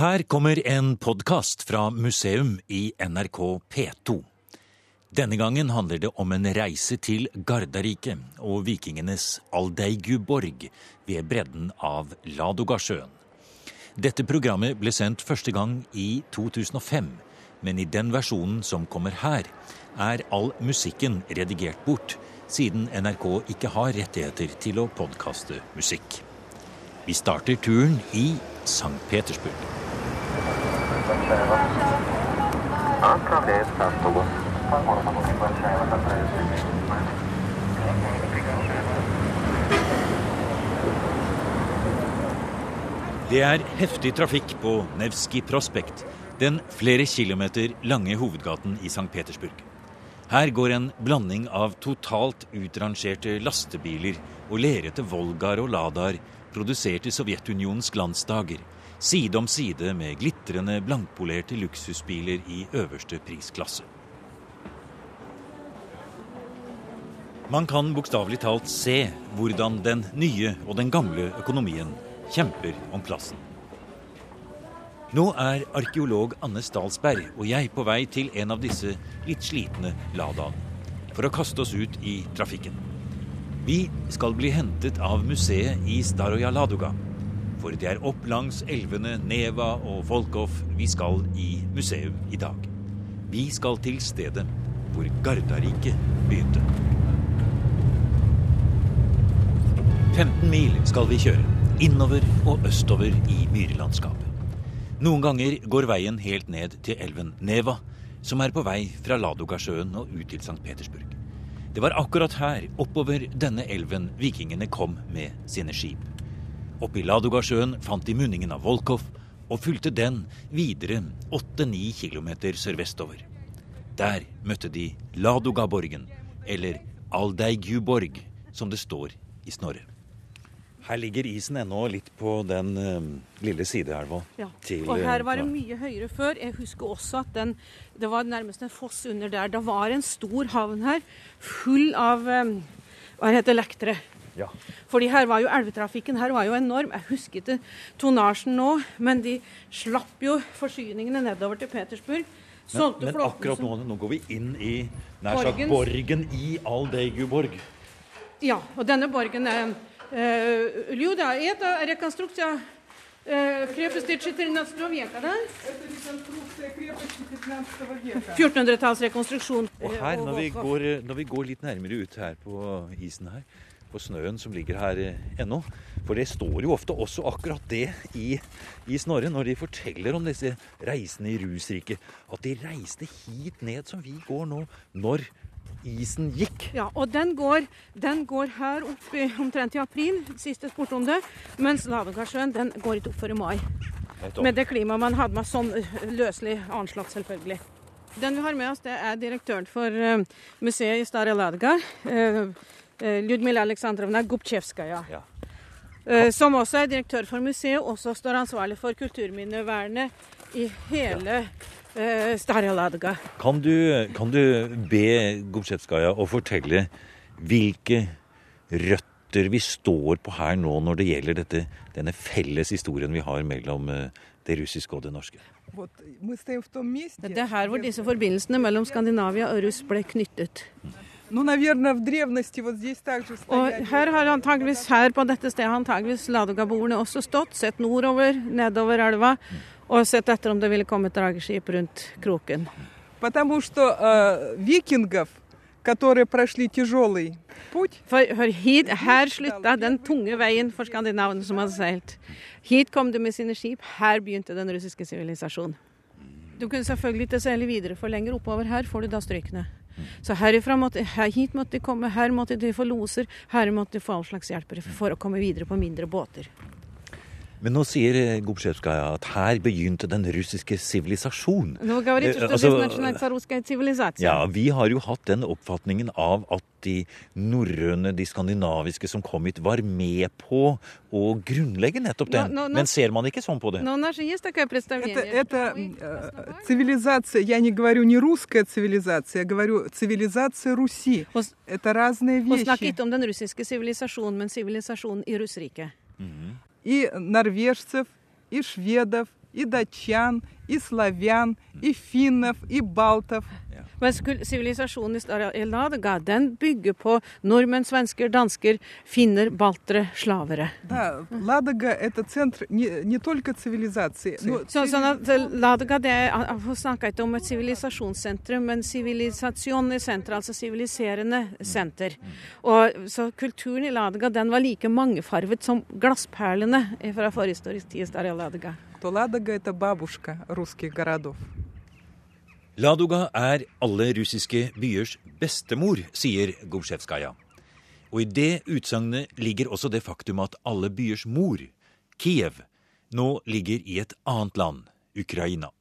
Her kommer en podkast fra museum i NRK P2. Denne gangen handler det om en reise til Gardarike og vikingenes Aldeigu-borg ved bredden av Ladogasjøen. Dette programmet ble sendt første gang i 2005, men i den versjonen som kommer her, er all musikken redigert bort, siden NRK ikke har rettigheter til å podkaste musikk. Vi starter turen i St. Petersburg. Det er heftig trafikk på Nevskij prospekt, den flere kilometer lange hovedgaten i St. Petersburg. Her går en blanding av totalt utrangerte lastebiler og lerete Volgar og ladar, produsert i Sovjetunionens glansdager, side om side med glitrende blankpolerte luksusbiler i øverste prisklasse. Man kan bokstavelig talt se hvordan den nye og den gamle økonomien kjemper om plassen. Nå er arkeolog Anne Stalsberg og jeg på vei til en av disse litt slitne Ladaene for å kaste oss ut i trafikken. Vi skal bli hentet av museet i Staroja Ladoga, for det er opp langs elvene Neva og Volkov vi skal i museum i dag. Vi skal til stedet hvor Gardariket begynte. 15 mil skal vi kjøre, innover og østover i myrlandskapet. Noen ganger går veien helt ned til elven Neva, som er på vei fra Ladogasjøen og ut til St. Petersburg. Det var akkurat her, oppover denne elven, vikingene kom med sine skip. Oppe i Ladogasjøen fant de munningen av Volkov og fulgte den videre 8-9 kilometer sørvestover. Der møtte de Ladogaborgen, eller Aldeigu-borg, som det står i Snorre. Her ligger isen ennå litt på den eh, lille sideelva. Ja. til, Og her var det eh, mye høyere før. Jeg husker også at den, det var nærmest en foss under der. Det var en stor havn her, full av eh, hva heter lektere. Ja. Fordi her var jo elvetrafikken her var jo enorm. Jeg husker ikke tonnasjen nå, men de slapp jo forsyningene nedover til Petersburg. Men, men akkurat nå, nå går vi inn i nær sagt borgen i Aldeigu-borg. Ja, og denne borgen er Люда, это реконструкция uh, крепости 14 века, да? Это реконструкция крепости 15 века. 1400-tallsrekonstruksjon. Og her, når vi, går, når vi går litt nærmere ut her på isen her, på snøen som ligger her eh, ennå For det står jo ofte også akkurat det i, i Snorre når de forteller om disse reisene i rusriket. At de reiste hit ned som vi går nå, når isen gikk. Ja, og den går, den går her opp i, omtrent i april, siste det. mens Ladogasjøen den går ikke opp før i mai. Med det klimaet man hadde med sånn løselig anslått, selvfølgelig. Den vi har med oss, det er direktøren for museet i Starja Ladga, Ljudmila Aleksandrovna Gubtsjevskaja. Ja. Som også er direktør for museet, også står ansvarlig for kulturminnevernet i hele uh, Eh, Starja Kan du, kan du be Gobsjevskaja å fortelle hvilke røtter vi står på her nå når det gjelder dette, denne felles historien vi har mellom eh, det russiske og det norske? Det er her hvor disse forbindelsene mellom Skandinavia og russ ble knyttet. Og her har antageligvis, her på dette stedet antageligvis Ladoga-bordene også stått, sett nordover, nedover elva og sett etter om det ville komme et drageskip rundt kroken. Потому что э, викингов, которые прошли тяжелый путь, For, for hit, her slutta den tunge veien for skandinavene som hadde seilt. Hit kom de med sine skip, her begynte den russiske sivilisasjonen. Du kunne selvfølgelig ikke seile videre, for lenger oppover her får du da strykene. Så herifra måtte, her, hit måtte de komme, her måtte de få loser, her måtte de få all slags hjelpere for å komme videre på mindre båter. Men nå sier eh, Gobsjevskaja at her begynte den russiske sivilisasjon. Nå говорит, Eh, что altså, здесь начинается русская цивилизация. Ja, vi har jo hatt den oppfatningen av at de norrøne, de skandinaviske som kom hit, var med på å grunnlegge nettopp den. Nå- nå- nå- Men ser man ikke sånn på det? Но у нас же есть такое представление. это, это что мы э, основали- цивилизация, я не говорю не русская цивилизация, я говорю цивилизация Руси. Og, Это разные og snakke вещи. ikke om den russiske sivilisasjonen, men sivilisasjonen i Russriket. И норвежцев, и шведов, и датчан, и славян, и финнов, и балтов. Men skul- sivilisasjonen i Stara Ladoga den bygger på nordmenn, svensker, dansker, finner, baltere, slavere. Да, Ладога – это центр не, не только цивилизации, но Så, sånn at eh, Ladoga det er, Hun snakka ikke om et sivilisasjonssentrum, men sivilisasjon i senter, altså siviliserende senter. Og, så kulturen i Ladoga den var like mangefarvet som glassperlene fra forhistorisk tid i Stara Ladoga. то Ладога – это бабушка русских городов. Ladoga er alle russiske byers bestemor, sier Gobsjevskaja. Og i det utsagnet ligger også det faktum at alle byers mor, Kiev, nå ligger i et annet land, Ukraina.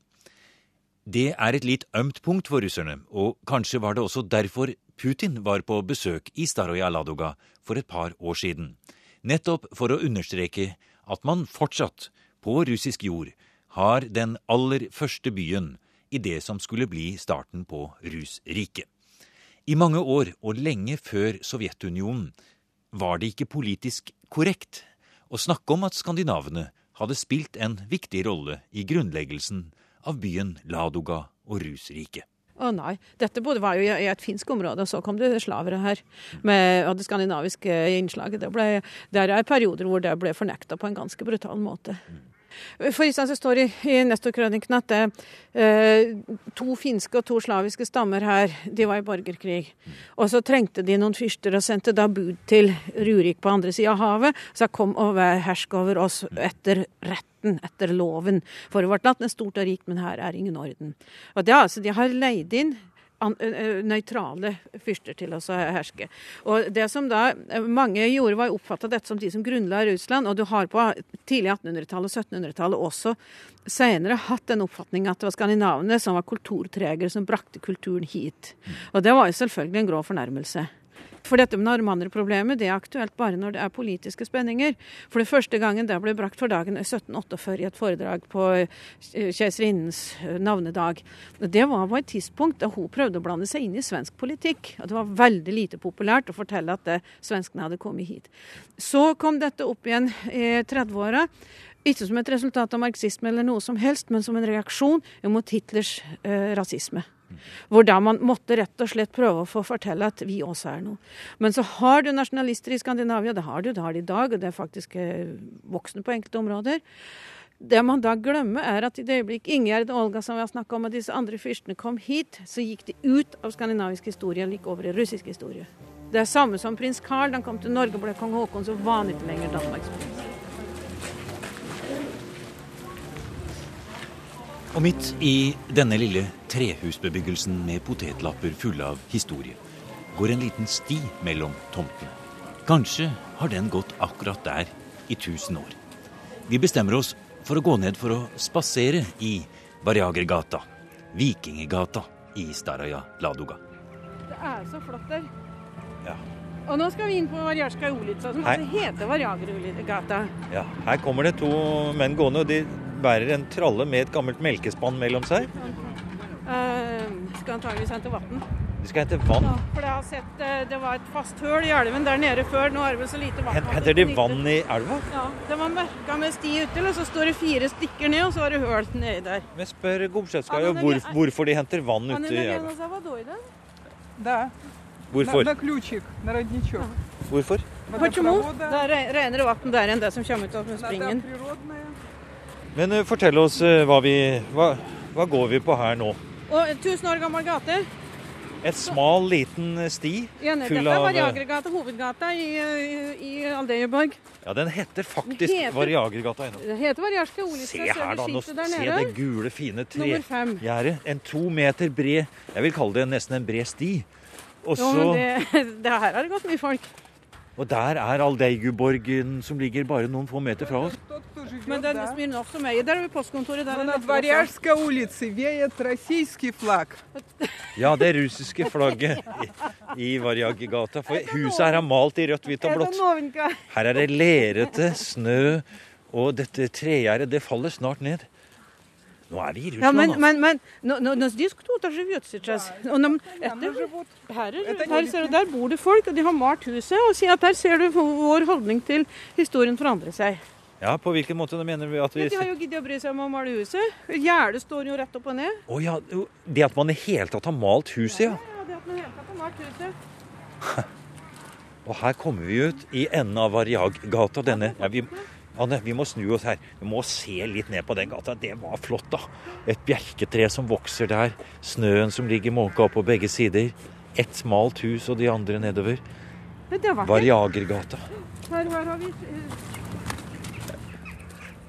Det er et litt ømt punkt for russerne, og kanskje var det også derfor Putin var på besøk i Staroja Ladoga for et par år siden. Nettopp for å understreke at man fortsatt, på russisk jord, har den aller første byen i det som skulle bli starten på Rusriket. I mange år, og lenge før Sovjetunionen, var det ikke politisk korrekt å snakke om at skandinavene hadde spilt en viktig rolle i grunnleggelsen av byen Ladoga og Rusriket. Å nei, dette både var jo i et finsk område, og så kom det slavere her. Med, og det skandinaviske innslaget. Det, ble, det er perioder hvor det ble fornekta på en ganske brutal måte. For det står i, i Nestor-krøniken at det, eh, to finske og to slaviske stammer her, de var i borgerkrig. Og så trengte de noen fyrster og sendte da bud til Rurik på andre sida av havet. Så kom og hersk over oss etter retten, etter loven. For vårt land er stort og rikt, men her er ingen orden. Og det, altså, De har leid inn nøytrale fyrster til å herske. Og det som da mange gjorde, var å oppfatte dette som de som grunnla Russland. Og du har på tidlig 1800-tallet og 1700-tallet også senere hatt den oppfatning at det var skandinavene som var kulturtregere som brakte kulturen hit. Og det var jo selvfølgelig en grå fornærmelse. For dette med narmanderproblemet det er aktuelt bare når det er politiske spenninger. For det første gangen det ble brakt for dagen i 1748 i et foredrag på eh, keiserinnens eh, navnedag. Det var på et tidspunkt da hun prøvde å blande seg inn i svensk politikk. Og det var veldig lite populært å fortelle at det, svenskene hadde kommet hit. Så kom dette opp igjen i 30-åra. Ikke som et resultat av marxisme eller noe som helst, men som en reaksjon mot Hitlers eh, rasisme. Hvor da man måtte rett og slett prøve å få fortelle at vi også er noe. Men så har du nasjonalister i Skandinavia, det har du, det har de i dag, og det er faktisk eh, voksne på enkelte områder. Det man da glemmer, er at i det øyeblikk Ingjerd og Olga som vi har snakka om, og disse andre fyrstene kom hit, så gikk de ut av skandinavisk historie og gikk over i russisk historie. Det er samme som prins Karl. Da han kom til Norge og ble kong Haakon, så han ikke lenger Danmarks prins. Og midt i denne lille trehusbebyggelsen med potetlapper fulle av historie, går en liten sti mellom tomtene. Kanskje har den gått akkurat der i tusen år. Vi bestemmer oss for å gå ned for å spasere i Barjagergata, Vikingegata i Staraja Ladoga. Det er så flott der. Ja. Og nå skal vi inn på Varjarska Olitsa som Hei. altså heter Varjagergata. Ja, her kommer det to menn gående, og de bærer en tralle med et gammelt melkespann mellom seg. Uh, skal antageligvis hente vann. De skal hente vann. Ja, for jeg har sett eh, det var et fast høl i elven der nede før. Nå er det vel så lite vann. Hen- at Henter de det vann nytter. i elva? Ja, det var merka med sti uti, og så står det fire stikker ned, og så er det høl nedi der. Men spør Gomsjevskaja Ja, men hvor, det- hvorfor de henter vann Han ute i er elva. alene av водой, да? Да, на, Hvorfor? на ключик, на родничок. Hvorfor? Почему? Водопровода. Det er re- renere vann der enn det som kommer ut av Вода springen. Men eh, fortell oss eh, hva vi hva, hva går vi på her nå? Og, tusen år gammel gate. Et smal, liten eh, sti full av Variagergata, hovedgata i, i, i Aldejeborg. Ja, den heter faktisk heter, Variagergata ennå. Det heter Variarske Olistad. Se her, da. Nå, se det gule, fine tregjerdet. En to meter bred Jeg vil kalle det nesten en bred sti. Og så jo, det, det, her har det gått mye folk. Og der er Aldeigeborgen som ligger bare noen få meter fra oss. Тот, кто живет, Men den да. Smirnov som eier, der er vi postkontoret. Der Но er над det Варяжской улице веет российский флаг. Ja, det russiske flagget i, i Varjagergata. For huset her er malt i rødt, hvitt og blått. Novinka. Her er det lerete, snø, og dette tregjerdet, det faller snart ned. Nå er vi i Ja, Russland, men, altså. men, men но, но, но здесь кто-то живет сейчас. Og når, Там etter, живут. her, er, Etter her ser du, der bor det folk, og de har malt huset. Og sier at der ser du vår holdning til historien forandre seg. Ja, På hvilken måte mener vi at vi De har jo giddet å bry seg om å male huset. Gjerdet står jo rett opp og ned. Oh, ja, Det at man i hele tatt har malt huset, ja. Ja, det at man helt tatt har malt huset. Og her kommer vi ut i enden av Variaggata. Denne ja, vi, Anne, vi må snu oss her. Vi må se litt ned på den gata. Det var flott, da. Et bjerketre som vokser der. Snøen som ligger måka opp på begge sider. Ett smalt hus og de andre nedover. Variagergata. Her, her har vi eh,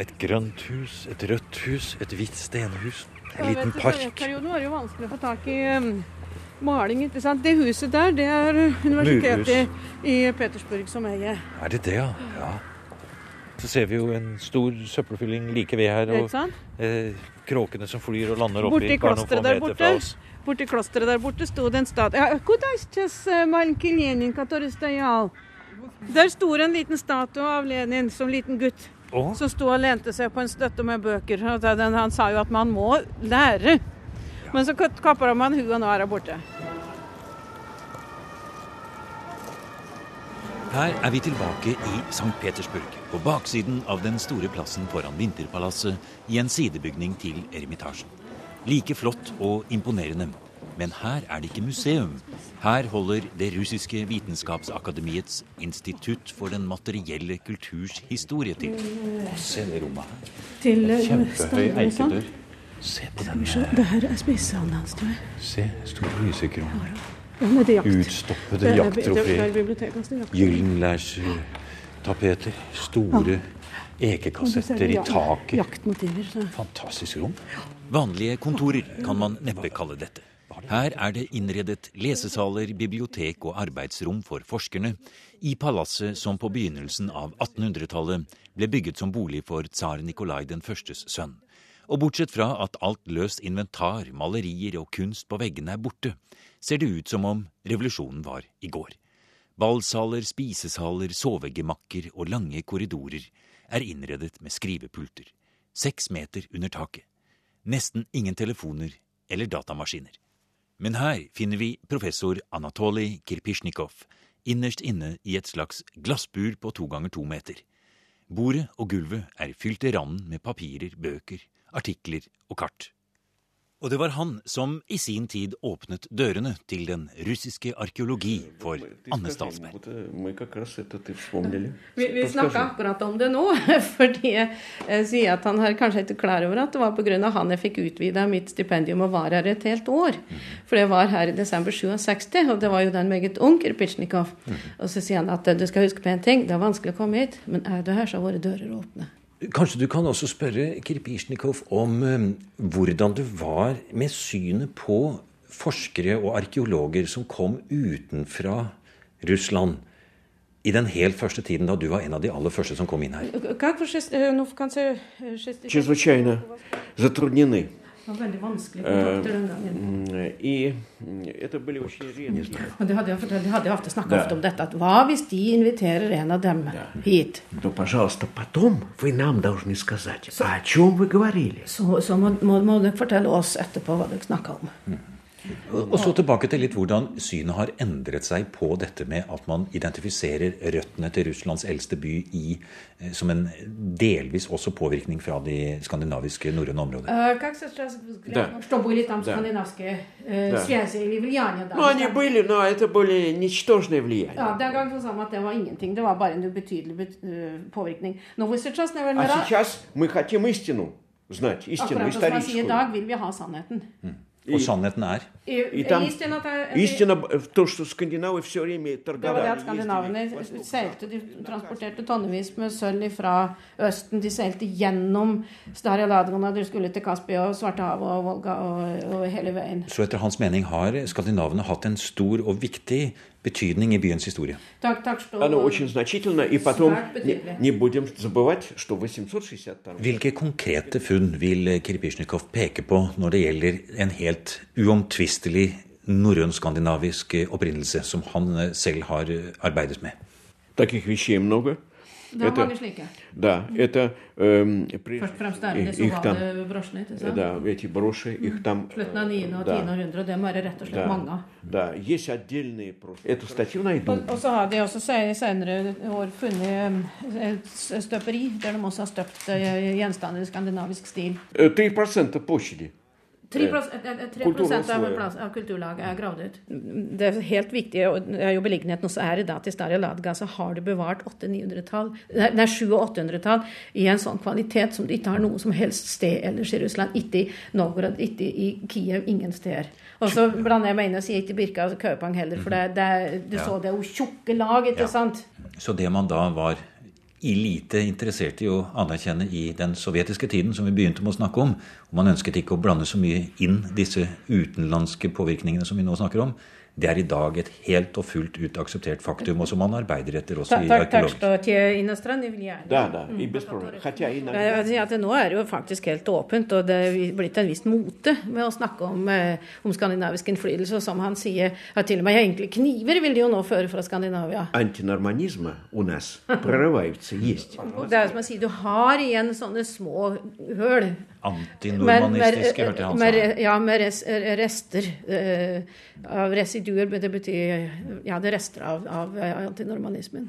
et grønt hus, et rødt hus, et hvitt stenhus, en liten park. Nå er det jo vanskelig å få tak i um, maling. ikke sant? Det huset der, det er universitetet i, Petersburg som eier. Er det det, ja? ja. Så ser vi jo en stor søppelfylling like ved her. Og eh, kråkene som flyr og lander oppi klosteret der borte. Borti klosteret der borte sto det en statue eh, Der sto det en liten statue av Lenin som liten gutt. Å, Som sto og lente seg på en støtte med bøker. Og den- Han sa jo at man må lære. Men så kapper man huet, og nå er hun borte. Her er vi tilbake i St. Petersburg, på baksiden av den store plassen foran Vinterpalasset, i en sidebygning til Eremitasjen. Like flott og imponerende. Men her er det ikke museum. Her holder det russiske vitenskapsakademiets institutt for den materielle kulturs historie til. Se det rommet her. Til eh, Kjempehøy eikedør. Se på den. Det her er spisesalen hans, tror jeg. Se, stor lysekron. Ja. Utstoppede er- jakttrofeer. Er er. Gyllenlærstapeter. Store ekekassetter i taket. Jaktmotiver. Fantastisk rom. Vanlige kontorer kan man neppe kalle dette. Her er det innredet lesesaler, bibliotek og arbeidsrom for forskerne i palasset som på begynnelsen av 1800-tallet ble bygget som bolig for tsar Nikolai den førstes sønn. Og bortsett fra at alt løst inventar, malerier og kunst på veggene er borte, ser det ut som om revolusjonen var i går. Ballsaler, spisesaler, sovegemakker og lange korridorer er innredet med skrivepulter. Seks meter under taket. Nesten ingen telefoner eller datamaskiner. Men her finner vi professor Anatolij Kirpisjnikov innerst inne i et slags glassbur på to ganger to meter. Bordet og gulvet er fylt til randen med papirer, bøker, artikler og kart. Og det var han som i sin tid åpnet dørene til den russiske arkeologi for Anne Statsberg. Vi, vi snakka akkurat om det nå, fordi jeg sier at han har kanskje ikke klar over at det var pga. han jeg fikk utvida mitt stipendium og var her et helt år. Mhm. For det var her i desember 67, og det var jo den meget ung Kirpitsjnikov. Mhm. Og så sier han at eh, du skal huske på en ting, det er vanskelig å komme hit, men er du her, så har våre dører åpne. Kanskje du kan også spørre Kirpisjnikov om eh, hvordan du var med synet på forskere og arkeologer som kom utenfra Russland i den helt første tiden da du var en av de aller første som kom inn her. Как вы шест- э, ну, в конце э, 60 Чрезвычайно затруднены. Veldig vanskelige kontakter den gangen. I, og det hadde, jeg fortalt, de hadde ofte snakka ofte om dette. at Hva hvis de inviterer en av dem hit? Så, så må, må, må dere fortelle oss etterpå hva dere snakka om. Og så tilbake til litt hvordan synet har endret seg på dette med at man identifiserer røttene til Russlands eldste by i, eh, som en delvis også påvirkning fra de skandinaviske norrøne områder. Как сейчас Да. что были там Да. skandinaviske э, Да. связи или влияния? Да, Ну, они были, но это были nичтожные влияния. Ja, Den gang så sa man at det var ingenting. Det var bare en ubetydelig bet, øh, påvirkning. Но вы сейчас, наверное, А сейчас мы хотим истину знать, истину akkurat som man sier i историческую. dag, vil vi ha sannheten. Og sannheten er I, И там Истина, at det- истина в то, что скандинавы все время Det var det торговали. at skandinavene seilte, de transporterte tonnevis med sølv fra Østen. De seilte gjennom Starja Ladgona, de skulle til Kaspia og Svartehavet og Volga og, og hele veien. Så etter hans mening har skandinavene hatt en stor og viktig betydning i byens historie. Так, так что... Оно очень значительно. И потом Знак не, потеряли. не будем забывать, что в 862 Hvilke konkrete funn vil Kirpisjnikov peke på når det gjelder en helt uomtvistelig norrøn-skandinavisk opprinnelse, som han eh, selv har eh, arbeidet med? Таких вещей много. Er Это, mange slike. да, это эм, прежде- Først og fremst er det ovale brosjene. ikke sant? да, эти броши, их там, Slutten av 9. og да, 10. århundre, og det må være rett og slett да, mange av. да, есть отдельные просто. Эту статью найду. Og, og så har de også se- senere år funnet eh, et støperi der de også har støpt eh, gjenstander i skandinavisk stil. Э, 3% plощади. 3, av, plass, av kulturlaget er gravd ut. Det er helt viktig, og det er jo beliggenheten også er i dag til Staria Ladga, så har du bevart 800-900-tall, nei 700- og 800-tall i en sånn kvalitet som du ikke har noe som helst sted ellers i Russland. Ikke i Novgorod, ikke i Kiev, ingen steder. Og så blander jeg meg inn og sier ikke Birka og Kaupang heller, for det, det, du Ja. så det er jo tjukke lag, ikke Ja. sant? Så det man da var i lite interessert i å anerkjenne i den sovjetiske tiden, som vi begynte med å snakke om, og man ønsket ikke å blande så mye inn disse utenlandske påvirkningene som vi nå snakker om, det er i dag et helt og fullt ut akseptert faktum, og som man arbeider etter også Tak, i tak, tak arkeologisk. что те иностранные влияния. Да, да, и без проблем. Хотя Jeg иногда... vil si at Nå er det jo faktisk helt åpent, og det er blitt en viss mote med å snakke om, eh, om skandinavisk innflytelse. Og som han sier, at til og med enkle kniver vil de jo nå føre fra Skandinavia. Антинорманизма у нас прорываются, есть. Det er som jeg sier, du har igjen sånne små høl. Antinormanistiske, hørte jeg han med, sa. Ja, med res, rester eh, av residuer. Residuer det betyr ja, det rester av, av eh, antinormanismen.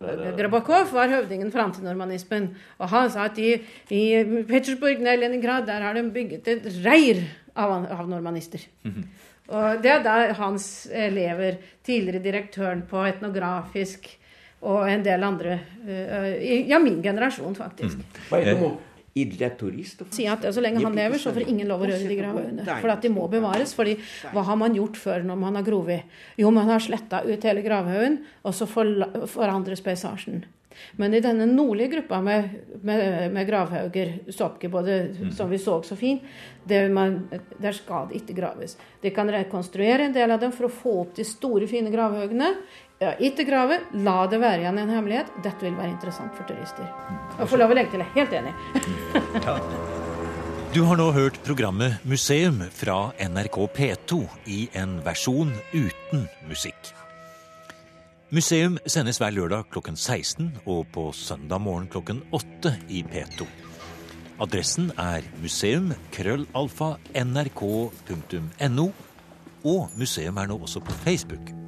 Eh, Grabakov var høvdingen for antinormanismen. Og han sa at i, i Petersburg Nei Leningrad der har de bygget et reir av, av normanister. Og det er da hans elever, tidligere direktøren på Etnografisk og en del andre uh, Ja, min generasjon, faktisk. Mm idretturist. Si at Så lenge han lever, så får ingen lov å røre de gravene. For at de må bevares. fordi hva har man gjort før når man har grovet? Jo, man har sletta ut hele gravhaugen, og så forandres paysasjen. Men i denne nordlige gruppa med, med, med gravhauger, stokke, både, mm. som vi så så fint, der, skal det ikke graves. De kan rekonstruere en del av dem for å få opp de store, fine gravhaugene. Ja, ikke grave, la det være igjen en hemmelighet. Dette vil være interessant for turister. Og får lov å legge til, jeg er helt enig. Du har nå hørt programmet Museum fra NRK P2 i en versjon uten musikk. Museum sendes hver lørdag klokken 16 og på søndag morgen klokken 8 i P2. Adressen er museum.krøllalfa.nrk.no, og museum er nå også på Facebook.